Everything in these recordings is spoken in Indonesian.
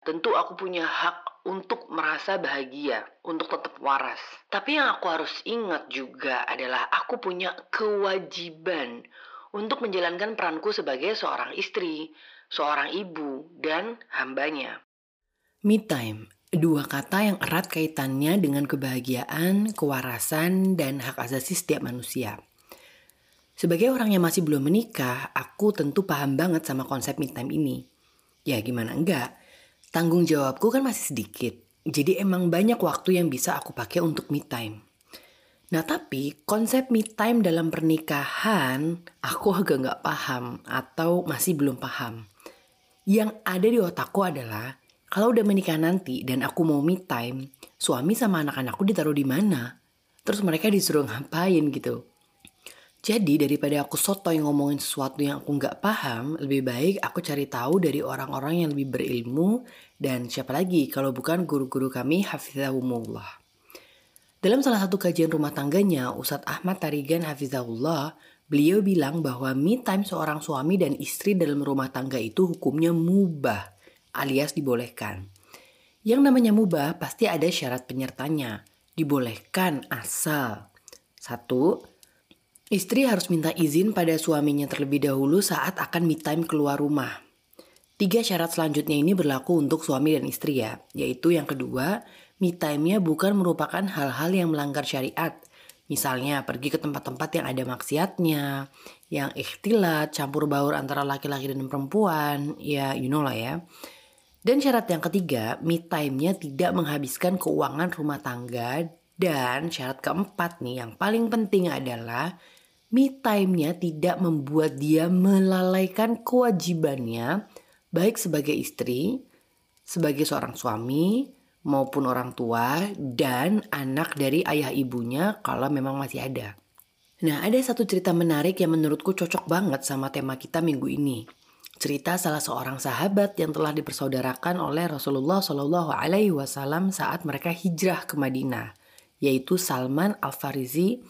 Tentu aku punya hak untuk merasa bahagia, untuk tetap waras. Tapi yang aku harus ingat juga adalah aku punya kewajiban untuk menjalankan peranku sebagai seorang istri, seorang ibu, dan hambanya. Me time, dua kata yang erat kaitannya dengan kebahagiaan, kewarasan, dan hak asasi setiap manusia. Sebagai orang yang masih belum menikah, aku tentu paham banget sama konsep me time ini. Ya gimana enggak, Tanggung jawabku kan masih sedikit, jadi emang banyak waktu yang bisa aku pakai untuk me time. Nah tapi konsep me time dalam pernikahan aku agak nggak paham atau masih belum paham. Yang ada di otakku adalah kalau udah menikah nanti dan aku mau me time, suami sama anak-anakku ditaruh di mana? Terus mereka disuruh ngapain gitu? Jadi daripada aku soto yang ngomongin sesuatu yang aku nggak paham, lebih baik aku cari tahu dari orang-orang yang lebih berilmu dan siapa lagi kalau bukan guru-guru kami hafizahumullah. Dalam salah satu kajian rumah tangganya, Ustadz Ahmad Tarigan Hafizahullah, beliau bilang bahwa me time seorang suami dan istri dalam rumah tangga itu hukumnya mubah alias dibolehkan. Yang namanya mubah pasti ada syarat penyertanya. Dibolehkan asal. Satu, Istri harus minta izin pada suaminya terlebih dahulu saat akan me time keluar rumah. Tiga syarat selanjutnya ini berlaku untuk suami dan istri ya, yaitu yang kedua, me time-nya bukan merupakan hal-hal yang melanggar syariat. Misalnya pergi ke tempat-tempat yang ada maksiatnya, yang ikhtilat, campur baur antara laki-laki dan perempuan, ya you know lah ya. Dan syarat yang ketiga, me time-nya tidak menghabiskan keuangan rumah tangga dan syarat keempat nih yang paling penting adalah me time-nya tidak membuat dia melalaikan kewajibannya baik sebagai istri, sebagai seorang suami, maupun orang tua dan anak dari ayah ibunya kalau memang masih ada. Nah, ada satu cerita menarik yang menurutku cocok banget sama tema kita minggu ini. Cerita salah seorang sahabat yang telah dipersaudarakan oleh Rasulullah Shallallahu Alaihi Wasallam saat mereka hijrah ke Madinah, yaitu Salman Al Farisi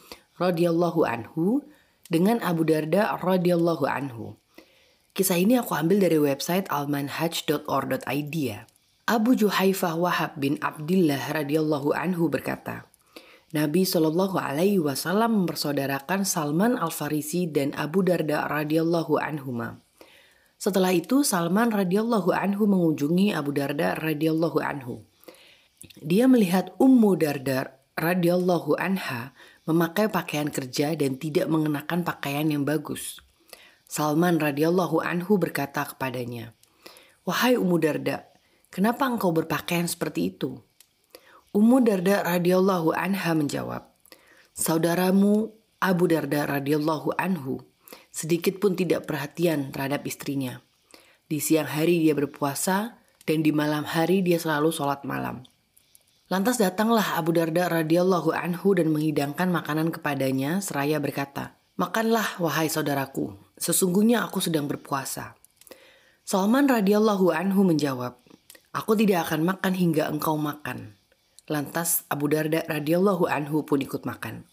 radhiyallahu anhu dengan Abu Darda radhiyallahu anhu. Kisah ini aku ambil dari website almanhaj.or.id ya. Abu Juhaifah Wahab bin Abdullah radhiyallahu anhu berkata, Nabi Shallallahu Alaihi Wasallam mempersaudarakan Salman Al Farisi dan Abu Darda radhiyallahu anhuma. Setelah itu Salman radhiyallahu anhu mengunjungi Abu Darda radhiyallahu anhu. Dia melihat Ummu Darda radhiyallahu anha memakai pakaian kerja dan tidak mengenakan pakaian yang bagus. Salman radhiyallahu anhu berkata kepadanya, "Wahai Ummu Darda, kenapa engkau berpakaian seperti itu?" Ummu Darda radhiyallahu anha menjawab, "Saudaramu Abu Darda radhiyallahu anhu sedikit pun tidak perhatian terhadap istrinya. Di siang hari dia berpuasa dan di malam hari dia selalu sholat malam. Lantas datanglah Abu Darda radhiyallahu anhu dan menghidangkan makanan kepadanya seraya berkata, "Makanlah wahai saudaraku, sesungguhnya aku sedang berpuasa." Salman radhiyallahu anhu menjawab, "Aku tidak akan makan hingga engkau makan." Lantas Abu Darda radhiyallahu anhu pun ikut makan.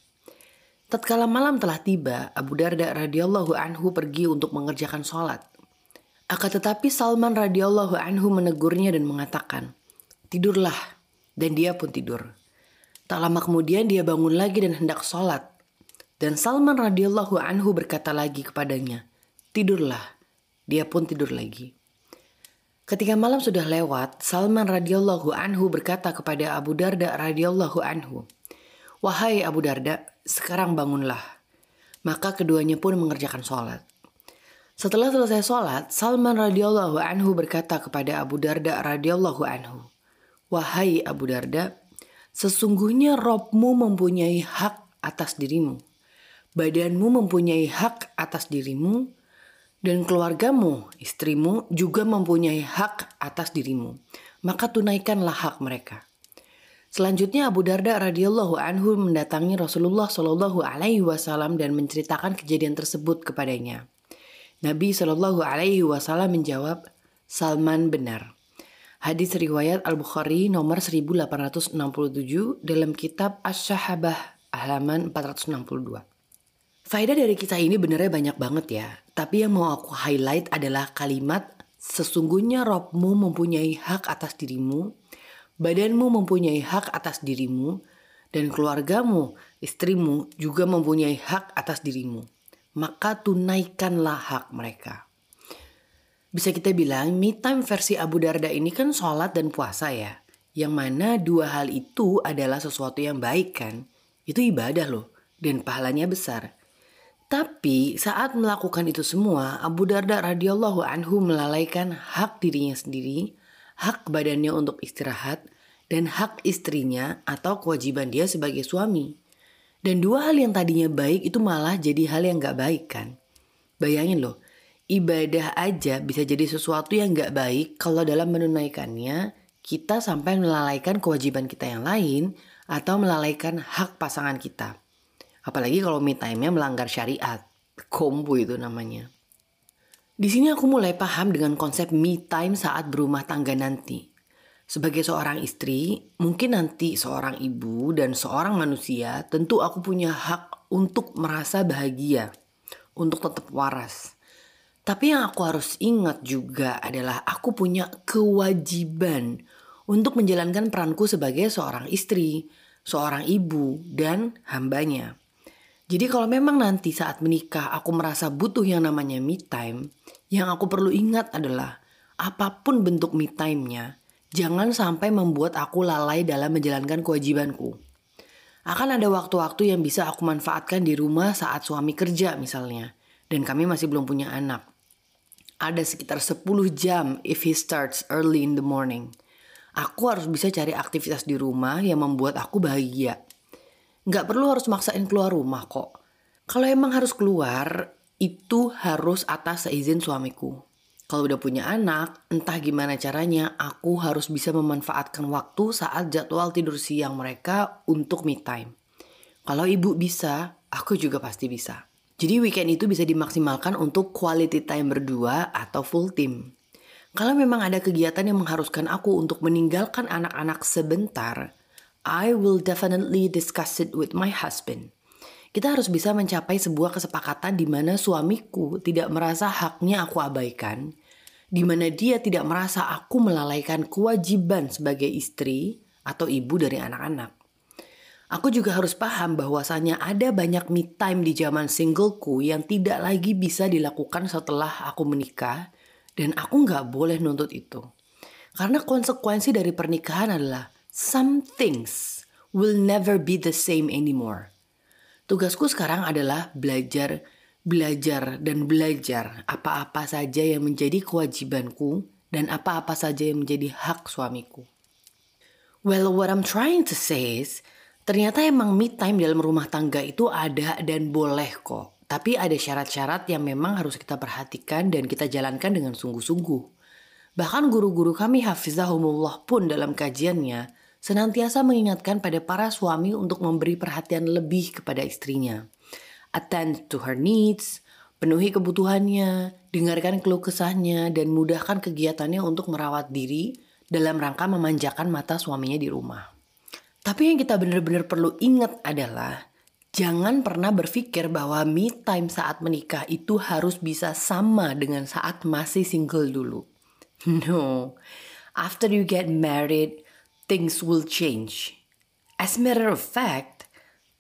Tatkala malam telah tiba, Abu Darda radhiyallahu anhu pergi untuk mengerjakan sholat. Akan tetapi Salman radhiyallahu anhu menegurnya dan mengatakan, "Tidurlah, dan dia pun tidur. Tak lama kemudian dia bangun lagi dan hendak sholat. Dan Salman radhiyallahu anhu berkata lagi kepadanya, tidurlah. Dia pun tidur lagi. Ketika malam sudah lewat, Salman radhiyallahu anhu berkata kepada Abu Darda radhiyallahu anhu, Wahai Abu Darda, sekarang bangunlah. Maka keduanya pun mengerjakan sholat. Setelah selesai sholat, Salman radhiyallahu anhu berkata kepada Abu Darda radhiyallahu anhu, Wahai Abu Darda, sesungguhnya Robmu mempunyai hak atas dirimu. Badanmu mempunyai hak atas dirimu, dan keluargamu, istrimu juga mempunyai hak atas dirimu. Maka tunaikanlah hak mereka. Selanjutnya Abu Darda radhiyallahu anhu mendatangi Rasulullah shallallahu alaihi wasallam dan menceritakan kejadian tersebut kepadanya. Nabi shallallahu alaihi wasallam menjawab, Salman benar. Hadis riwayat Al-Bukhari nomor 1867 dalam kitab Asy-Syahabah halaman 462. Faedah dari kisah ini benernya banyak banget ya. Tapi yang mau aku highlight adalah kalimat sesungguhnya Robmu mempunyai hak atas dirimu, badanmu mempunyai hak atas dirimu, dan keluargamu, istrimu juga mempunyai hak atas dirimu. Maka tunaikanlah hak mereka. Bisa kita bilang me time versi Abu Darda ini kan sholat dan puasa ya. Yang mana dua hal itu adalah sesuatu yang baik kan. Itu ibadah loh dan pahalanya besar. Tapi saat melakukan itu semua, Abu Darda radhiyallahu anhu melalaikan hak dirinya sendiri, hak badannya untuk istirahat, dan hak istrinya atau kewajiban dia sebagai suami. Dan dua hal yang tadinya baik itu malah jadi hal yang gak baik kan. Bayangin loh, ibadah aja bisa jadi sesuatu yang gak baik kalau dalam menunaikannya kita sampai melalaikan kewajiban kita yang lain atau melalaikan hak pasangan kita. Apalagi kalau me time-nya melanggar syariat. Kombo itu namanya. Di sini aku mulai paham dengan konsep me time saat berumah tangga nanti. Sebagai seorang istri, mungkin nanti seorang ibu dan seorang manusia, tentu aku punya hak untuk merasa bahagia, untuk tetap waras. Tapi yang aku harus ingat juga adalah aku punya kewajiban untuk menjalankan peranku sebagai seorang istri, seorang ibu, dan hambanya. Jadi kalau memang nanti saat menikah aku merasa butuh yang namanya me time, yang aku perlu ingat adalah apa pun bentuk me time-nya, jangan sampai membuat aku lalai dalam menjalankan kewajibanku. Akan ada waktu-waktu yang bisa aku manfaatkan di rumah saat suami kerja misalnya, dan kami masih belum punya anak. Ada sekitar 10 jam if he starts early in the morning. Aku harus bisa cari aktivitas di rumah yang membuat aku bahagia nggak perlu harus maksain keluar rumah kok. Kalau emang harus keluar, itu harus atas seizin suamiku. Kalau udah punya anak, entah gimana caranya, aku harus bisa memanfaatkan waktu saat jadwal tidur siang mereka untuk me time. Kalau ibu bisa, aku juga pasti bisa. Jadi weekend itu bisa dimaksimalkan untuk quality time berdua atau full team. Kalau memang ada kegiatan yang mengharuskan aku untuk meninggalkan anak-anak sebentar, I will definitely discuss it with my husband. Kita harus bisa mencapai sebuah kesepakatan di mana suamiku tidak merasa haknya aku abaikan, di mana dia tidak merasa aku melalaikan kewajiban sebagai istri atau ibu dari anak-anak. Aku juga harus paham bahwasanya ada banyak me time di zaman singleku yang tidak lagi bisa dilakukan setelah aku menikah dan aku nggak boleh nuntut itu. Karena konsekuensi dari pernikahan adalah some things will never be the same anymore. Tugasku sekarang adalah belajar, belajar, dan belajar apa-apa saja yang menjadi kewajibanku dan apa-apa saja yang menjadi hak suamiku. Well, what I'm trying to say is, ternyata emang me time dalam rumah tangga itu ada dan boleh kok. Tapi ada syarat-syarat yang memang harus kita perhatikan dan kita jalankan dengan sungguh-sungguh. Bahkan guru-guru kami hafizahumullah pun dalam kajiannya senantiasa mengingatkan pada para suami untuk memberi perhatian lebih kepada istrinya. Attend to her needs, penuhi kebutuhannya, dengarkan keluh kesahnya, dan mudahkan kegiatannya untuk merawat diri dalam rangka memanjakan mata suaminya di rumah. Tapi yang kita benar-benar perlu ingat adalah jangan pernah berpikir bahwa me time saat menikah itu harus bisa sama dengan saat masih single dulu. No, after you get married, things will change. As a matter of fact,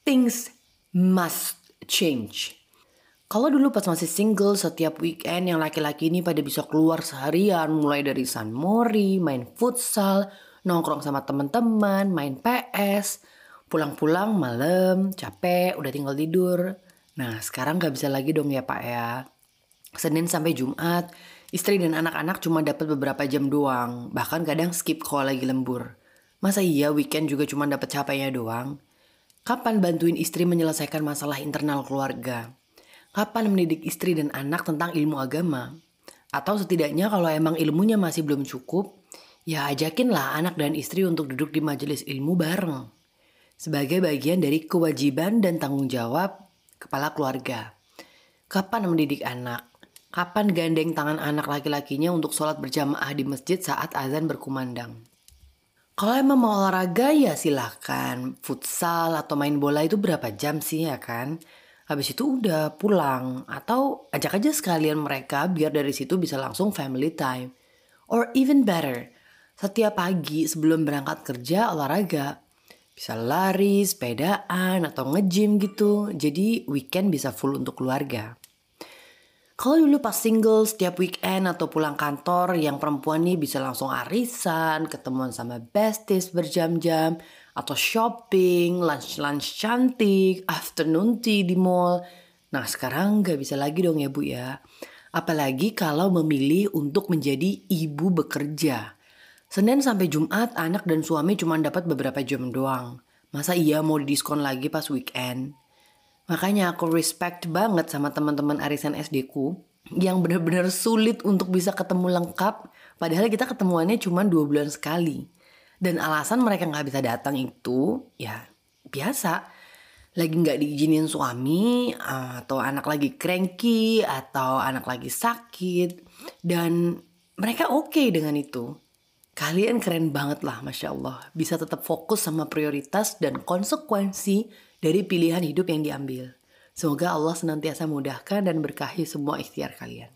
things must change. Kalau dulu pas masih single, setiap weekend yang laki-laki ini pada bisa keluar seharian, mulai dari San Mori, main futsal, nongkrong sama teman-teman, main PS, pulang-pulang malam, capek, udah tinggal tidur. Nah sekarang gak bisa lagi dong ya pak ya. Senin sampai Jumat, istri dan anak-anak cuma dapat beberapa jam doang, bahkan kadang skip kalau lagi lembur. Masa iya weekend juga cuma dapat capeknya doang? Kapan bantuin istri menyelesaikan masalah internal keluarga? Kapan mendidik istri dan anak tentang ilmu agama? Atau setidaknya kalau emang ilmunya masih belum cukup, ya ajakinlah anak dan istri untuk duduk di majelis ilmu bareng. Sebagai bagian dari kewajiban dan tanggung jawab kepala keluarga. Kapan mendidik anak? Kapan gandeng tangan anak laki-lakinya untuk sholat berjamaah di masjid saat azan berkumandang? Kalau emang mau olahraga ya silahkan. Futsal atau main bola itu berapa jam sih ya kan? Habis itu udah pulang atau ajak aja sekalian mereka biar dari situ bisa langsung family time. Or even better, setiap pagi sebelum berangkat kerja olahraga. Bisa lari, sepedaan, atau nge-gym gitu. Jadi weekend bisa full untuk keluarga. Kalau dulu pas single setiap weekend atau pulang kantor yang perempuan nih bisa langsung arisan, ketemuan sama besties berjam-jam, atau shopping, lunch-lunch cantik, afternoon tea di mall. Nah sekarang nggak bisa lagi dong ya Bu ya. Apalagi kalau memilih untuk menjadi ibu bekerja. Senin sampai Jumat anak dan suami cuma dapat beberapa jam doang. Masa iya mau diskon lagi pas weekend? Makanya aku respect banget sama teman-teman arisan SD ku yang benar-benar sulit untuk bisa ketemu lengkap. Padahal kita ketemuannya cuma dua bulan sekali. Dan alasan mereka nggak bisa datang itu ya biasa. Lagi nggak diizinin suami atau anak lagi cranky atau anak lagi sakit. Dan mereka oke okay dengan itu. Kalian keren banget lah Masya Allah. Bisa tetap fokus sama prioritas dan konsekuensi dari pilihan hidup yang diambil. Semoga Allah senantiasa mudahkan dan berkahi semua ikhtiar kalian.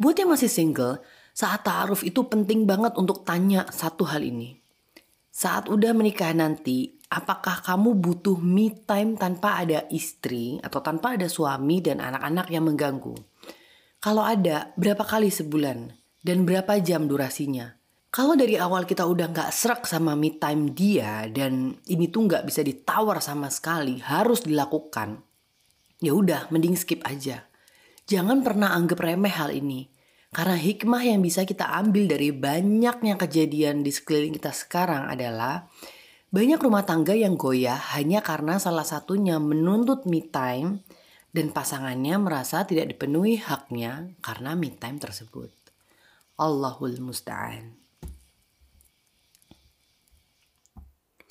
Buat yang masih single, saat ta'aruf itu penting banget untuk tanya satu hal ini. Saat udah menikah nanti, apakah kamu butuh me time tanpa ada istri atau tanpa ada suami dan anak-anak yang mengganggu? Kalau ada, berapa kali sebulan? Dan berapa jam durasinya? Kalau dari awal kita udah gak serak sama me time dia dan ini tuh gak bisa ditawar sama sekali, harus dilakukan. Ya udah, mending skip aja. Jangan pernah anggap remeh hal ini. Karena hikmah yang bisa kita ambil dari banyaknya kejadian di sekeliling kita sekarang adalah banyak rumah tangga yang goyah hanya karena salah satunya menuntut me time dan pasangannya merasa tidak dipenuhi haknya karena me time tersebut. Allahul Musta'an.